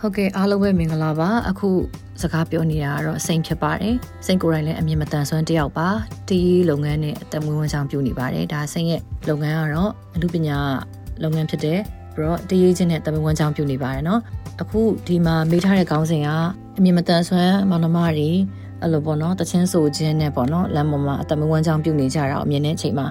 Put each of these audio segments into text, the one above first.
ဟုတ်ကဲ့အားလုံးပဲမင်္ဂလာပါအခုစကားပြောနေတာကတော့စိန်ဖြစ်ပါတယ်စိန်ကိုယ်တိုင်လည်းအမြင်မတန်ဆွမ်းတယောက်ပါတီးလုပ်ငန်းနဲ့အသက်မွေးဝမ်းကြောင်းပြုနေပါတယ်ဒါစိန်ရဲ့လုပ်ငန်းကတော့အမှုပညာလုပ်ငန်းဖြစ်တယ်ပြီးတော့တည်ရခြင်းနဲ့တမန်ဝန်ချောင်းပြုနေပါတယ်เนาะအခုဒီမှာမေးထားတဲ့ခေါင်းစဉ်ကအမြင်မတန်ဆွမ်းမောင်နှမတွေအဲ့လိုပေါ့နော်တချင်းဆိုခြင်းနဲ့ပေါ့နော်လမ်းပေါ်မှာအတမန်ဝန်ချောင်းပြုနေကြတာအမြင်နဲ့ချိန်မှာ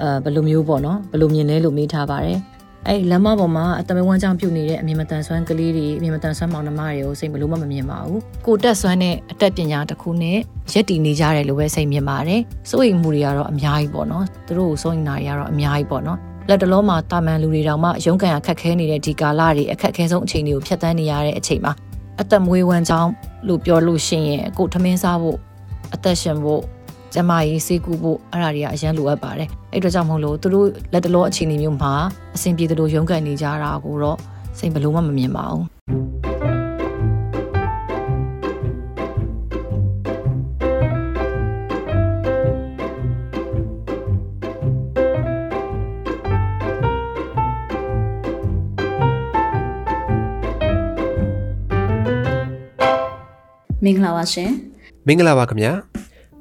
အဲဘယ်လိုမျိုးပေါ့နော်ဘယ်လိုမြင်လဲလို့မေးထားပါတယ် အဲ့လမ်းမပေါ်မှာအတမန်ဝမ်းကြောင်းပြုတ်နေတဲ့အမြင်မတန်ဆွမ်းကလေးတွေအမြင်မတန်ဆွမ်းမောင်နှမတွေကိုစိတ်ဘလို့မှမမြင်ပါဘူးကိုတက်ဆွမ်းတဲ့အတက်ပညာတစ်ခုနဲ့ရက်တည်နေကြတယ်လို့ပဲစိတ်မြင်ပါတယ်စိုးရိမ်မှုတွေကတော့အများကြီးပေါ့နော်သူတို့ကိုစိုးရိမ်တာတွေကတော့အများကြီးပေါ့နော်လက်တလုံးမှာတာမန်လူတွေတောင်မှရုန်းကန်အခက်ခဲနေတဲ့ဒီကာလတွေအခက်ခဲဆုံးအချိန်တွေကိုဖြတ်သန်းနေရတဲ့အချိန်မှာအသက်မွေးဝမ်းကြောင်းလို့ပြောလို့ရှိရင်ကိုထမင်းစားဖို့အသက်ရှင်ဖို့ ကျမကြီးစေကူဖို့အဲ့ဒါတွေကအရန်လိုအပ်ပါတယ်အဲ့အတွက်ကြောင့်မဟုတ်လို့သူတို့လက်တလောအခြေအနေမျိုးမှာအဆင်ပြေသလိုရုန်းကန်နေကြတာကိုတော့စိတ်ဘလို့မှမမြင်ပါဘူးမင်္ဂလာပါရှင်မင်္ဂလာပါခင်ဗျာ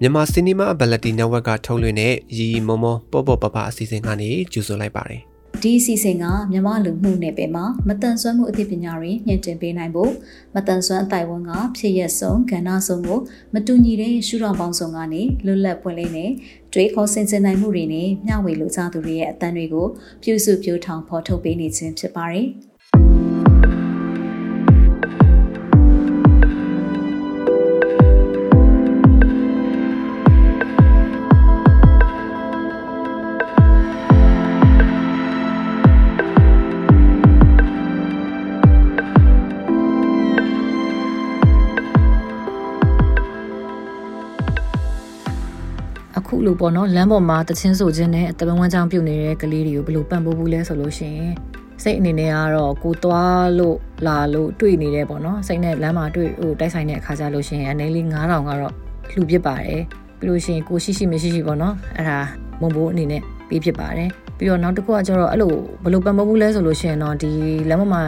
မြန်မာစီနီမာဘလက်တီနက်ဝက်ကထုတ်လွှင့်တဲ့ရီမုံမုံပေါ့ပေါ့ပပအစီအစဉ်ကနေကြိုဆိုလိုက်ပါတယ်ဒီအစီအစဉ်ကမြန်မာလူမှုနယ်ပယ်မှာမတန်ဆွမ်းမှုအသိပညာတွေညှင့်တင်ပေးနိုင်ဖို့မတန်ဆွမ်းအတိုင်ဝန်ကဖြစ်ရက်ဆုံးကဏ္ဍဆုံးကိုမတူညီတဲ့ရှုထောင့်ပေါင်းစုံကနေလွတ်လပ်ပွင့်လင်းတဲ့တွေးခေါ်ဆင်ခြင်နိုင်မှုတွေနဲ့မျှဝေလူသားသူတွေရဲ့အသံတွေကိုပြုစုပြောထောင်ဖော်ထုတ်ပေးနေခြင်းဖြစ်ပါတယ်။ လိုပေါ့နော်လမ်းပေါ်မှာတချင်းဆိုခြင်းနဲ့တပန်းဝမ်းချောင်းပြုတ်နေတဲ့ကလေးတွေကိုဘယ်လိုပံ့ပိုးဘူးလဲဆိုလို့ရှိရင်စိတ်အနေနဲ့ကတော့ကိုသွားလို့လာလို့တွေ့နေတယ်ပေါ့နော်စိတ်နဲ့လမ်းမှာတွေ့ဟိုတိုက်ဆိုင်တဲ့အခါကျလို့ရှိရင်အနေလေး9000ကတော့လှူပစ်ပါတယ်ပြီးလို့ရှိရင်ကိုရှိရှိမရှိရှိပေါ့နော်အဲ့ဒါမုံဘိုးအနေနဲ့ပေးဖြစ်ပါတယ်ပြီးတော့နောက်တစ်ခုကကျတော့အဲ့လိုဘယ်လိုပံ့ပိုးဘူးလဲဆိုလို့ရှိရင်တော့ဒီလမ်းပေါ်မှာ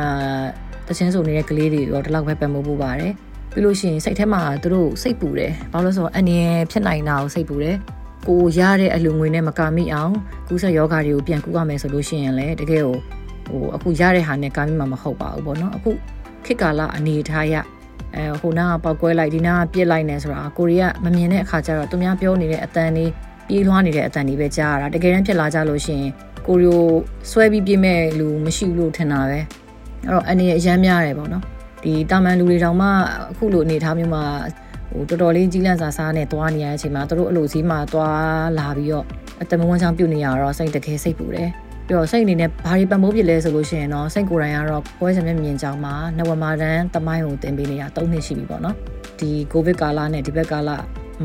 တချင်းဆိုနေတဲ့ကလေးတွေတော့ဒီလောက်ပဲပံ့ပိုးဖို့ပါတယ်ပြီးလို့ရှိရင်စိတ်ထဲမှာသူတို့စိတ်ပူတယ်ဘာလို့လဲဆိုတော့အနေရဖြစ်နိုင်တာကိုစိတ်ပူတယ် ကိုရတဲ့အလူငွေနဲ့မကာမိအောင်ကူးဆက်ယောဂါတွေကိုပြန်ကူရမယ်ဆိုလို့ရှိရင်လည်းတကယ်ကိုဟိုအခုရတဲ့ဟာနဲ့ကာမိမှာမဟုတ်ပါဘူးပေါ့နော်အခုခေတ်ကာလအနေထားရအဲဟိုနာကပောက်ကွဲလိုက်ဒီနာကပြစ်လိုက်နေဆိုတာကိုရီးယားမမြင်တဲ့အခါကျတော့သူများပြောနေတဲ့အတန်လေးပြေးလွှားနေတဲ့အတန်လေးပဲကြားရတာတကယ်တမ်းဖြစ်လာကြလို့ရှိရင်ကိုရီယိုဆွဲပြီးပြေးမဲ့လူမရှိလို့ထင်တာပဲအဲ့တော့အနေရအရမ်းများတယ်ပေါ့နော်ဒီတာမန်လူတွေတောင်မှအခုလိုအနေထားမျိုးမှာ ဟိုတော်တော်လေးကြီးလန့်စာစားနဲ့သွားနေရတဲ့အချိန်မှာတို့အလိုစီးမှာသွားလာပြီးတော့အတမဝန်းချောင်းပြုတ်နေရတော့စိတ်တကယ်စိတ်ပူတယ်ပြီးတော့စိတ်အနေနဲ့ဘာတွေပံ့ပိုးဖြစ်လဲဆိုလို့ရှိရင်တော့စိတ်ကိုယ်တိုင်ကတော့ပွဲစံမျက်မြင်ကြောင်းမှာနဝမာတန်းတမိုင်းကိုတင်ပေးနေတာ၃နှစ်ရှိပြီပေါ့နော်ဒီကိုဗစ်ကာလနဲ့ဒီဘက်ကာလ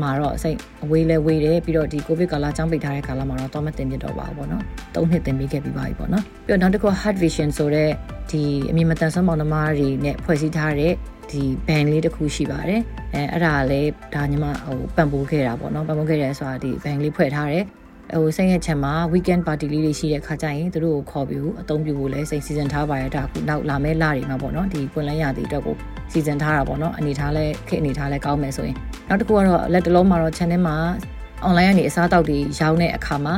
မှာတော့စိတ်အဝေးလဲဝေးတယ်ပြီးတော့ဒီကိုဗစ်ကာလចောင်းပိတ်ထားတဲ့ကာလမှာတော့တော့မတင်ပြတော့ပါဘူးပေါ့နော်၃နှစ်တင်ပေးခဲ့ပြီးပါပြီပေါ့နော်ပြီးတော့နောက်တစ်ခု Heart Vision ဆိုတဲ့ဒီအမြင်မတန်ဆွမ်းမောင်နှမတွေနဲ့ဖွဲ့စည်းထားတဲ့ဒီ band လေးတစ်ခုရှိပါတယ်အဲအဲ့ဒါလည်းဒါညီမဟိုပံ့ပိုးခဲ့တာပေါ့နော်ပံ့ပိုးခဲ့တယ်ဆိုတာဒီ band လေးဖွဲ့ထားတယ်ဟိုစိတ်ရချင်မှာ weekend party လေးတွေရှိတဲ့ခါကျရင်သူတို့ကိုခေါ်ပြီးအသုံးပြုဖို့လဲစိတ်စီစဉ်ထားပါရတာခုနောက်လာမဲလာတွေမှာပေါ့နော်ဒီပွင့်လန်းရတဲ့အတွက်ကိုစီစဉ်ထားတာပေါ့နော်အနေထားလဲခေအနေထားလဲကောင်းမယ်ဆိုရင်နောက်တစ်ခုကတော့လက်တလုံးမှာတော့ channel မှာ online ကနေအစားအသောက်တွေရောင်းတဲ့အခါမှာ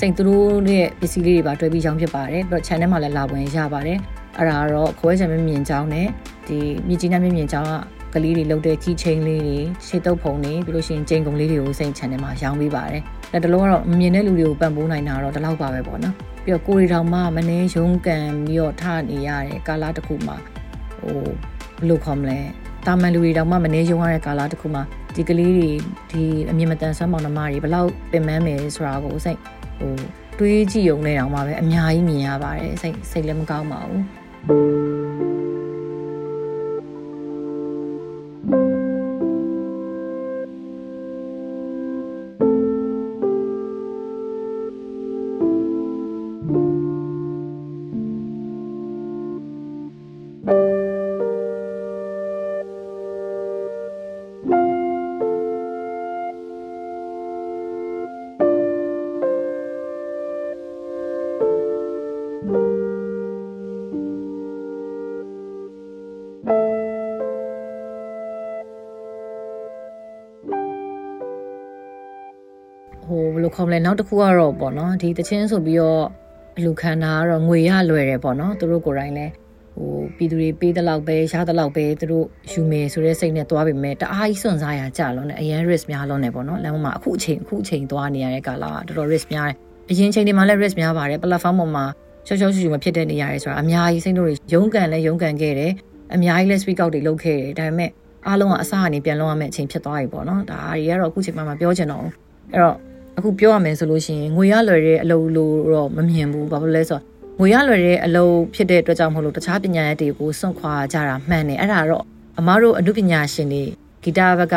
စိတ်သူတို့ရဲ့ပစ္စည်းလေးတွေပါတွဲပြီးရောင်းဖြစ်ပါတယ်ပြီးတော့ channel မှာလည်းလာဝင်ရပါတယ်အဲ့ဒါကတော့ခွဲချင်မမြင်ကြောင်းနဲ့ဒီမြကြီးနားမြမြင်ကြောင်းက ကလေးတွေလုတ်တဲ့ key chain လေးတွေရှေ့တုပ်ဖုံတွေပြီးလို့ရှိရင်ကျိန်ကုန်လေးတွေကိုစိတ် channel မှာရောင်းပေးပါတယ်လက်တလုံးကတော့မမြင်တဲ့လူတွေကိုပံ့ပိုးနိုင်တာတော့ဒီလောက်ပါပဲပေါ့နော်ပြီးတော့ကိုရီတောင်မှမနှင်းရုံးကန်ပြီးတော့ထနေရတဲ့ကာလာတစ်ခုမှာဟိုဘယ်လိုခေါ်မလဲတာမန်လူတွေတောင်မှမနှင်းရုံးရတဲ့ကာလာတစ်ခုမှာဒီကလေးတွေဒီအမြင်မတန်ဆွမ်းမောင်နှမတွေဘလောက်ပင်ပန်းမယ်ဆိုတာကိုစိတ်ဟိုတွေးကြည့်ုံနဲ့တောင်မှပဲအများကြီးမြင်ရပါတယ်စိတ်စိတ်လည်းမကောင်းပါဘူး ဟိုဘယ်လိုခေါ်မလဲနောက်တစ်ခုကတော့ပေါ့နော်ဒီတချင်းဆိုပြီးတော့လူခန္ဓာကတော့ငွေရလွယ်တယ်ပေါ့နော်သူတို့ကိုယ်တိုင်လဲဟိုပြည်သူတွေပေးတဲ့လောက်ပဲရတဲ့လောက်ပဲသူတို့ယူမယ်ဆိုတဲ့စိတ်နဲ့သွားပေမဲ့တအားကြီးစွန့်စားရကြလုံးနဲ့အရန် risk များလုံးနဲ့ပေါ့နော်လမ်းမမှာအခုအချိန်အခုအချိန်သွားနေရတဲ့ကာလကတော်တော် risk များတယ်အရင်ချိန်တွေမှာလည်း risk များပါတယ် platform ပေါ်မှာ ချောချောချူချူမဖြစ်တဲ့နေရာတွေဆိုတာအများကြီးစိတ်တို့တွေရုန်းကန်လဲရုန်းကန်ခဲ့တယ်အများကြီးလဲ speak out တွေလုပ်ခဲ့တယ်ဒါပေမဲ့အားလုံးကအစကနေပြန်လုံးရမယ့်အချိန်ဖြစ်သွားပြီပေါ့နော်ဒါတွေကတော့အခုချိန်မှမပြောချင်တော့ဘူးအဲ့တော့အခုပြောရမယ်ဆိုလို့ရှိရင်ငွေရလွယ်တဲ့အလုပ်လို့တော့မမြင်ဘူးဘာလို့လဲဆိုတော့ငွေရလွယ်တဲ့အလုပ်ဖြစ်တဲ့အတွက်ကြောင့်မဟုတ်လို့တခြားပညာရပ်တွေကိုစွန့်ခွာကြတာမှန်တယ်အဲ့ဒါတော့အမားတို့အမှုပညာရှင်တွေဂီတဘက်က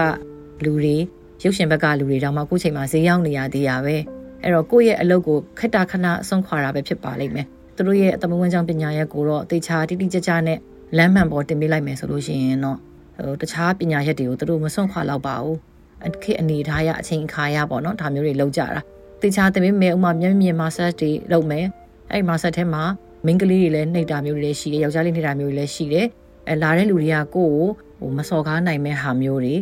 လူတွေရုပ်ရှင်ဘက်ကလူတွေတောင်မှအခုချိန်မှာဈေးရောက်နေရသေးရပဲအဲ့တော့ကိုယ့်ရဲ့အလုပ်ကိုခက်တာခဏစွန့်ခွာတာပဲဖြစ်ပါလိမ့်မယ် သူတို့ရဲ့အသမဝန်းကြောင့်ပညာရပ်ကိုတော့တေချာတိတိကျကျနဲ့လမ်းမှန်ပေါ်တင်ပေးလိုက်မယ်ဆိုလို့ရှိရင်တော့ဟိုတခြားပညာရပ်တွေကိုသူတို့မစွန့်ခွာတော့ပါဘူးခေအနေထားရအချိန်အခါရပေါ့နော်ဒါမျိုးတွေလောက်ကြတာတေချာတင်ပေးမယ်ဥမာမျက်မြင် massage တွေလုပ်မယ်အဲ့ massage ထဲမှာမိန်းကလေးတွေလည်းနှိပ်တာမျိုးတွေလည်းရှိတယ်ယောက်ျားလေးနှိပ်တာမျိုးတွေလည်းရှိတယ်အဲလာတဲ့လူတွေကကိုယ့်ကိုဟိုမစော်ကားနိုင်မဲ့ဟာမျိုးတွေ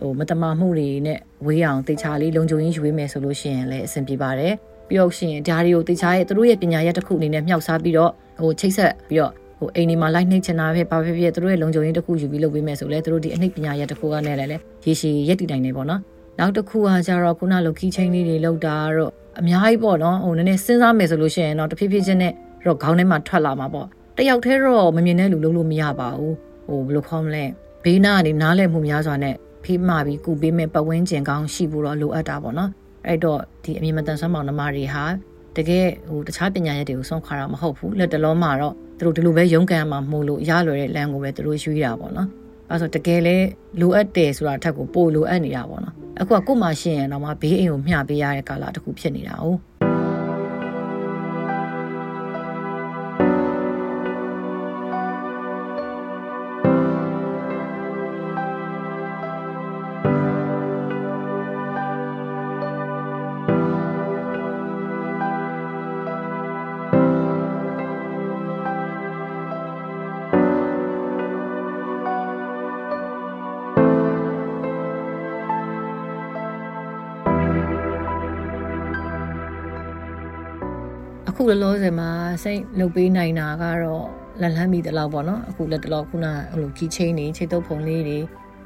ဟိုမတမာမှုတွေနဲ့ဝေးအောင်တေချာလေးလုံခြုံရေးယူပေးမယ်ဆိုလို့ရှိရင်လည်းအဆင်ပြေပါတယ် ပြီးတော့ရှင်ဒါတွေကိုတေချာရဲ့သူတို့ရဲ့ပညာရပ်တစ်ခုအနေနဲ့မြှောက်စားပြီးတော့ဟိုချိတ်ဆက်ပြီးတော့ဟိုအိမ်ဒီမှာလိုက်နှိပ်ချင်တာပဲဘာဖြစ်ဖြစ်သူတို့ရဲ့လုံခြုံရေးတစ်ခုယူပြီးလုပ်ပေးမယ်ဆိုလဲသူတို့ဒီအနှိပ်ပညာရပ်တစ်ခုကနဲ့လည်းရေရှည်ရက်တည်နိုင်နေပေါ့နော်နောက်တစ်ခုကကြတော့ခုနလိုခီးချင်းလေးတွေလောက်တာတော့အများကြီးပေါ့နော်ဟိုနည်းနည်းစဉ်းစားမယ်ဆိုလို့ရှိရင်တော့တဖြည်းဖြည်းချင်းနဲ့တော့ခေါင်းထဲမှာထွက်လာမှာပေါ့တယောက်တည်းတော့မမြင်တဲ့လူလုံးလို့မရပါဘူးဟိုဘယ်လိုခေါ်မလဲဘေးနာကနေနားလည်မှုများစွာနဲ့ဖိမှပြီးကုပေးမဲ့ပတ်ဝန်းကျင်ကောင်းရှိဖို့တော့လိုအပ်တာပေါ့နော် အဲ့တော့ဒီအမြင်မတန်ဆွမ်းပေါင်းနှမတွေဟာတကယ်ဟိုတခြားပညာရပ်တွေကိုဆုံးခွာတာမဟုတ်ဘူးလက်တလုံးမှာတော့သူတို့ဒီလိုပဲရုန်းကန်မှာမို့လို့ရလွယ်တဲ့လမ်းကိုပဲသူတို့ရွေးတာပေါ့နော်အဲဆိုတကယ်လဲလိုအပ်တယ်ဆိုတာအထက်ကိုပို့လိုအပ်နေတာပေါ့နော်အခုကကို့မှာရှင်းရင်တော့မှဘေးအိမ်ကိုမျှပေးရတဲ့ကာလတစ်ခုဖြစ်နေတာ哦 လောလောဆယ်မှာစိတ်လုပ်ပေးနိုင်တာကတော့လက်လန်းမိတလောက်ပေါ့နော်အခုလက်တလောက်ခုနဟိုလို key chain တွေခြေတုပ်ဖုံလေးတွေ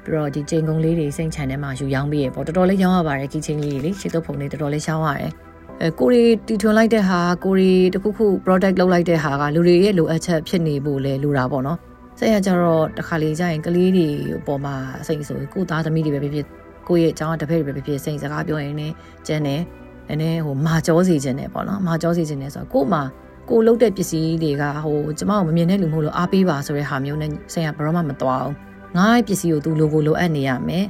ပြီးတော့ဒီချိန်ကုန်လေးတွေစိတ်ချန်ထဲမှာယူရောင်းပေးရပေါ့တော်တော်လေးရောင်းရပါတယ် key chain လေးတွေလေခြေတုပ်ဖုံလေးတော်တော်လေးရှောင်းရတယ်အဲကိုရီတီထွန်လိုက်တဲ့ဟာကိုရီတခုခု product လုပ်လိုက်တဲ့ဟာကလူတွေရဲ့လိုအပ်ချက်ဖြစ်နေဖို့လဲလိုတာပေါ့နော်ဆက်ရကြတော့တခါလေကြာရင်ကလေးတွေပေါ်မှာစိတ်ဆိုကိုသားသမီးတွေပဲဖြစ်ဖြစ်ကိုယ့်ရဲ့အကြောင်းတစ်ဖက်တွေပဲဖြစ်ဖြစ်စိတ်စကားပြောရင်လည်းကျန်တယ် နည်းနည်းဟိုမာကြောစီခြင်းနဲ့ပေါ့နော်မာကြောစီခြင်းနဲ့ဆိုတော့ကို့မှာကိုလုတ်တဲ့ပစ္စည်းတွေကဟိုကျမတို့မမြင်တဲ့လူမဟုတ်လို့အားပေးပါဆိုတဲ့ဟာမျိုးနဲ့ဆရာဘရောမှမသွားအောင်ငါ့ရဲ့ပစ္စည်းကိုသူလိုကိုလိုအပ်နေရမယ်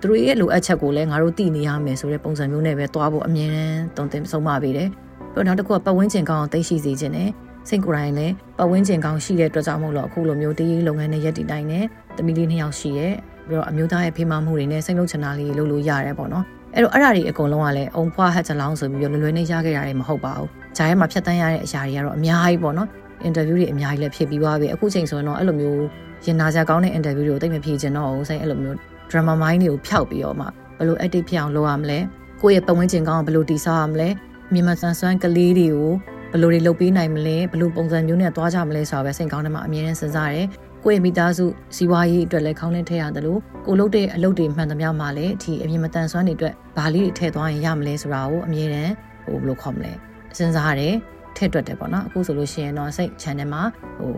သူတို့ရဲ့လိုအပ်ချက်ကိုလည်းငါတို့သိနေရမယ်ဆိုတဲ့ပုံစံမျိုးနဲ့ပဲသွားဖို့အမြဲတမ်းတုံသင်ဆုံးမပေးတယ်ပြီးတော့နောက်တစ်ခုကပတ်ဝန်းကျင်ကောင်းအောင်သိရှိစေခြင်းနဲ့စိတ်ကိုယ်တိုင်လည်းပတ်ဝန်းကျင်ကောင်းရှိတဲ့အတွက်ကြောင့်မို့လို့အခုလိုမျိုးတည်လုပ်ငန်းနဲ့ရက်တည်တိုင်းနဲ့တမီလေးနှစ်ယောက်ရှိရဲပြီးတော့အမျိုးသားရဲ့ဖေးမမှုတွေနဲ့စိတ်လုံးချနာလေးလုပ်လို့ရတယ်ပေါ့နော် အဲ့တော့အဲ့ဒါတွေအကုန်လုံးကလည်းအုံဖွားဟက်ချလောင်းဆိုပြီးတော့လွယ်လွယ်နဲ့ရခဲ့တာတွေမဟုတ်ပါဘူးဂျာထဲမှာဖြတ်တန်းရတဲ့အရာတွေကတော့အများကြီးပေါ့နော်အင်တာဗျူးတွေအများကြီးလည်းဖြစ်ပြီးသွားပြီအခုချိန်ဆိုရင်တော့အဲ့လိုမျိုးရင်နာစရာကောင်းတဲ့အင်တာဗျူးတွေကိုတိတ်မဖြေချင်တော့ဘူးဆိုင်အဲ့လိုမျိုး drama mind တွေကိုဖျောက်ပြီးတော့မှဘယ်လို active ဖြစ်အောင်လုပ်ရမလဲကိုယ့်ရဲ့ပတ်ဝန်းကျင်ကောင်းအောင်ဘယ်လိုတည်ဆောက်ရမလဲမြန်မာဆန်ဆွမ်းကလေးတွေကိုဘယ်လိုတွေလုပ်ပေးနိုင်မလဲဘယ်လိုပုံစံမျိုးနဲ့သွားကြမလဲဆိုတာပဲစိတ်ကောင်းထဲမှာအမြဲတမ်းစဉ်းစားရတယ် ကိုယ့်ရဲ့မိသားစုစီးပွားရေးအတွက်လည်းခေါင်းနဲ့ထည့်ရတယ်လို့ကိုလုပ်တဲ့အလုပ်တွေမှန်သမျှမှာလည်းဒီအမြင်မတန်ဆွမ်းတွေအတွက်ဘာလေးတွေထည့်သွားရင်ရမလဲဆိုတာကိုအမြဲတမ်းဟိုဘယ်လိုခေါ်မလဲစဉ်းစားရတယ်ထည့်တွက်တယ်ပေါ့နော်အခုဆိုလို့ရှိရင်တော့စိတ် channel မှာဟို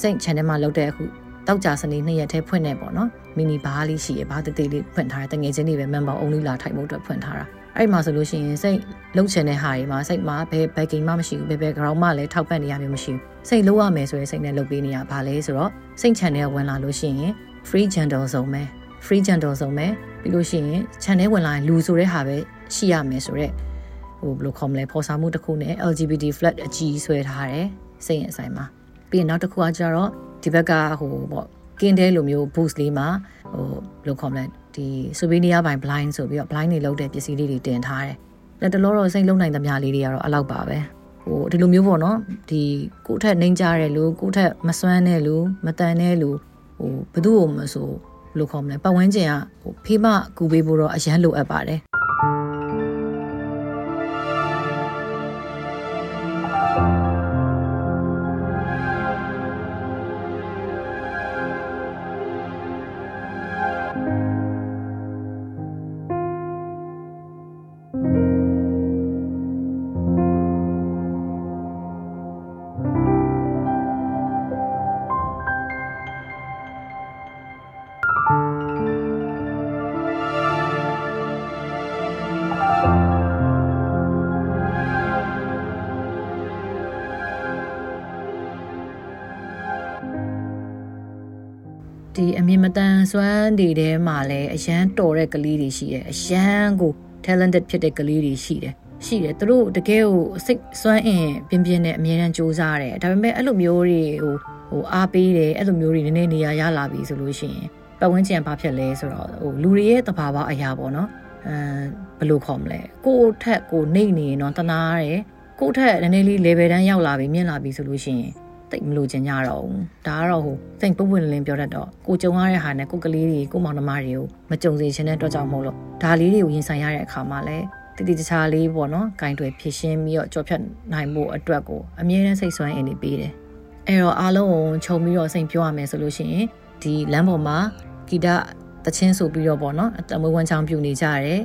စိတ် channel မှာလုပ်တဲ့အခုတောက်ကြစနေနှစ်ရက်ထဲဖွင့်နေပေါ့နော်မီနီဘားလေးရှိရဘာတသေးလေးဖွင့်ထားတယ်တငယ်ချင်းတွေပဲ member only လာထိုင်ဖို့အတွက်ဖွင့်ထားတာ အဲ့မှာဆိုလို့ရှိရင်စိတ်လှုပ်ချင်တဲ့ဟာတွေမှာစိတ်မှာဘယ်ဘယ်ဂိမ်းမှမရှိဘူးဘယ်ဘယ် ground မှလည်းထောက်ပံ့နေရမျိုးမရှိဘူးစိတ်လှုပ်ရမယ်ဆိုရင်စိတ်နဲ့လှုပ်ပေးနေရပါလေဆိုတော့စိတ် channel ဝင်လာလို့ရှိရင် free gentle ဆုံးပဲ free gentle ဆုံးပဲပြီးလို့ရှိရင် channel ဝင်လာရင်လူဆိုတဲ့ဟာပဲရှိရမယ်ဆိုတော့ဟိုဘယ်လိုခေါ်မလဲဖော်စာမှုတစ်ခုနဲ့ LGBT flat အကြီးဆွဲထားတယ်စိတ်ရဲ့အဆိုင်မှာပြီးရင်နောက်တစ်ခုကကျတော့ဒီဘက်ကဟိုပေါ့ကင်းတဲလိုမျိုး boost လေးမှာဟိုဘယ်လိုခေါ်မလဲ ဒီ souvenir by blind ဆိုပြီးတော့ blind တွေလုပ်တဲ့ပစ္စည်းလေးတွေတင်ထားတယ်။လက်တလောတော့စိတ်လုံးနိုင်သမျှလေးတွေကတော့အလောက်ပါပဲ။ဟိုဒီလိုမျိုးပေါ့နော်ဒီကိုယ့်ထက်နှိမ့်ကြတဲ့လူကိုယ့်ထက်မစွမ်းတဲ့လူမတန်တဲ့လူဟိုဘသူ့ကိုမဆိုဘယ်လိုခေါ်မလဲပတ်ဝန်းကျင်ကဟိုဖေးမကူပေးဖို့တော့အရန်လိုအပ်ပါတယ်။ စွမ်းတွေထဲမှာလည်းအရန်တော်တဲ့ကလေးတွေရှိတယ်အရန်ကို talented ဖြစ်တဲ့ကလေးတွေရှိတယ်ရှိတယ်သူတို့တကယ်ကိုစိတ်စွမ်းအင်ပြင်းပြင်းနဲ့အမြဲတမ်းစူးစမ်းတယ်ဒါပေမဲ့အဲ့လိုမျိုးတွေဟိုဟိုအားပေးတယ်အဲ့လိုမျိုးတွေနည်းနည်းနေရာရလာပြီဆိုလို့ရှိရင်ပတ်ဝန်းကျင်ဘာဖြစ်လဲဆိုတော့ဟိုလူတွေရဲ့တဘာဝအရာပေါ့နော်အဲဘယ်လိုခေါ်မလဲကိုယ့်ထက်ကိုနှိမ့်နေရင်တော့တနာရတယ်ကိုယ့်ထက်နည်းနည်းလေး level တန်းရောက်လာပြီမြင့်လာပြီဆိုလို့ရှိရင် တိတ်မလို့ချင်ကြတော့ဘူးဒါကတော့ဟိုစိတ်ပုတ်ဝင်လင်းပြောတတ်တော့ကိုကြုံရတဲ့ဟာနဲ့ကိုကလေးတွေကိုမောင်နှမတွေကိုမကြုံစေချင်တဲ့အတွက်ကြောင့်မို့လို့ဒါလေးတွေကိုရင်ဆိုင်ရတဲ့အခါမှာလည်းတတိတခြားလေးပေါ့နော်ဂိုင်းတွေဖြစ်ရှင်းပြီးတော့ကြော်ဖြတ်နိုင်ဖို့အတွက်ကိုအမြဲတမ်းစိတ်ဆွမ်းအင်နေပေးတယ်အဲ့တော့အားလုံးကိုခြုံပြီးတော့စိတ်ပြောရမယ်ဆိုလို့ရှိရင်ဒီလမ်းပေါ်မှာဂီတတချင်းဆိုပြီးတော့ပေါ့နော်အတမွေးဝမ်းချောင်းပြူနေကြရတယ်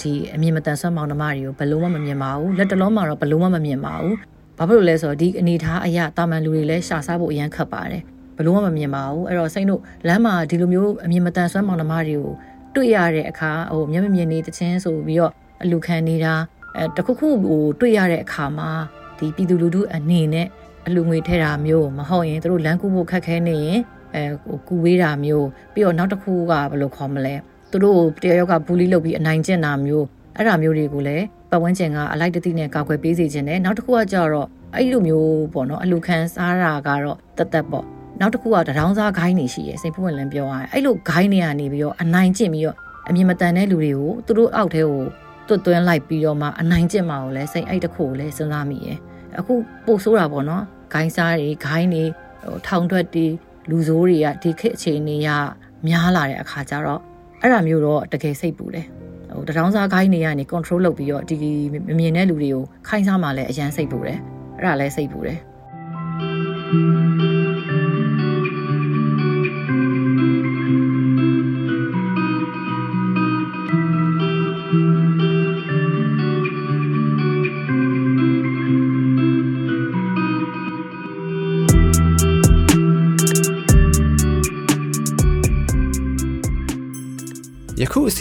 ဒီအမြင်မတန်ဆွမ်းမောင်နှမတွေကိုဘယ်လို့မှမမြင်ပါဘူးလက်တလုံးမှာတော့ဘယ်လို့မှမမြင်ပါဘူး ဘာဖြစ်လို့လဲဆိုတော့ဒီအနေထားအရာတာမန်လူတွေလည်းရှာစားဖို့အရန်ခက်ပါတယ်ဘလို့မှမမြင်ပါဘူးအဲ့တော့စိတ်တို့လမ်းမှာဒီလိုမျိုးအမြင်မတန်ဆွမ်းမောင်နှမတွေကိုတွေ့ရတဲ့အခါဟိုမျက်မမြင်နေတချင်းဆိုပြီးတော့အလူခံနေတာအဲတခုခုဟိုတွေ့ရတဲ့အခါမှာဒီပြည်သူလူထုအနေနဲ့အလူငွေထဲတာမျိုးမဟုတ်ရင်တို့လမ်းကူဖို့ခက်ခဲနေရင်အဲဟိုကူဝေးတာမျိုးပြီးတော့နောက်တစ်ခုကဘယ်လိုခေါ်မလဲသူတို့တယောက်ကဘူလီလုပ်ပြီးအနိုင်ကျင့်တာမျိုးအဲ့ဒါမျိုးတွေကိုလည်း ပတ်ဝန်းကျင်ကအလိုက်တတိနဲ့ကာကွယ်ပေးစေခြင်းနဲ့နောက်တစ်ခုကကြတော့အဲ့လိုမျိုးပေါ့နော်အလူခံစားတာကတော့တသက်ပေါ့နောက်တစ်ခုကတရောင်းစားဂိုင်းနေရှိရယ်စိတ်ဖွင့်လင်းပြောရတယ်အဲ့လိုဂိုင်းနေရနေပြီးတော့အနိုင်ကျင့်ပြီးတော့အမြင်မတန်တဲ့လူတွေကိုသူတို့အောက်ထဲကိုတွတ်သွင်းလိုက်ပြီးတော့မှအနိုင်ကျင့်မှာကိုလည်းစိတ်အဲ့တစ်ခုကိုလည်းစဉ်းစားမိရယ်အခုပို့ဆိုးတာပေါ့နော်ဂိုင်းစားတွေဂိုင်းတွေဟိုထောင်ထွက်တွေလူဆိုးတွေကဒီခေတ်အခြေအနေရများလာတဲ့အခါကျတော့အဲ့ဒါမျိုးတော့တကယ်စိတ်ပူတယ် ဟိုတထောင်စားခိုင်းနေရနေ control လုပ်ပြီးတော့ဒီမမြင်တဲ့လူတွေကိုခိုင်းစားမှလည်းအရန်စိတ်ပူတယ်အဲ့ဒါလည်းစိတ်ပူတယ်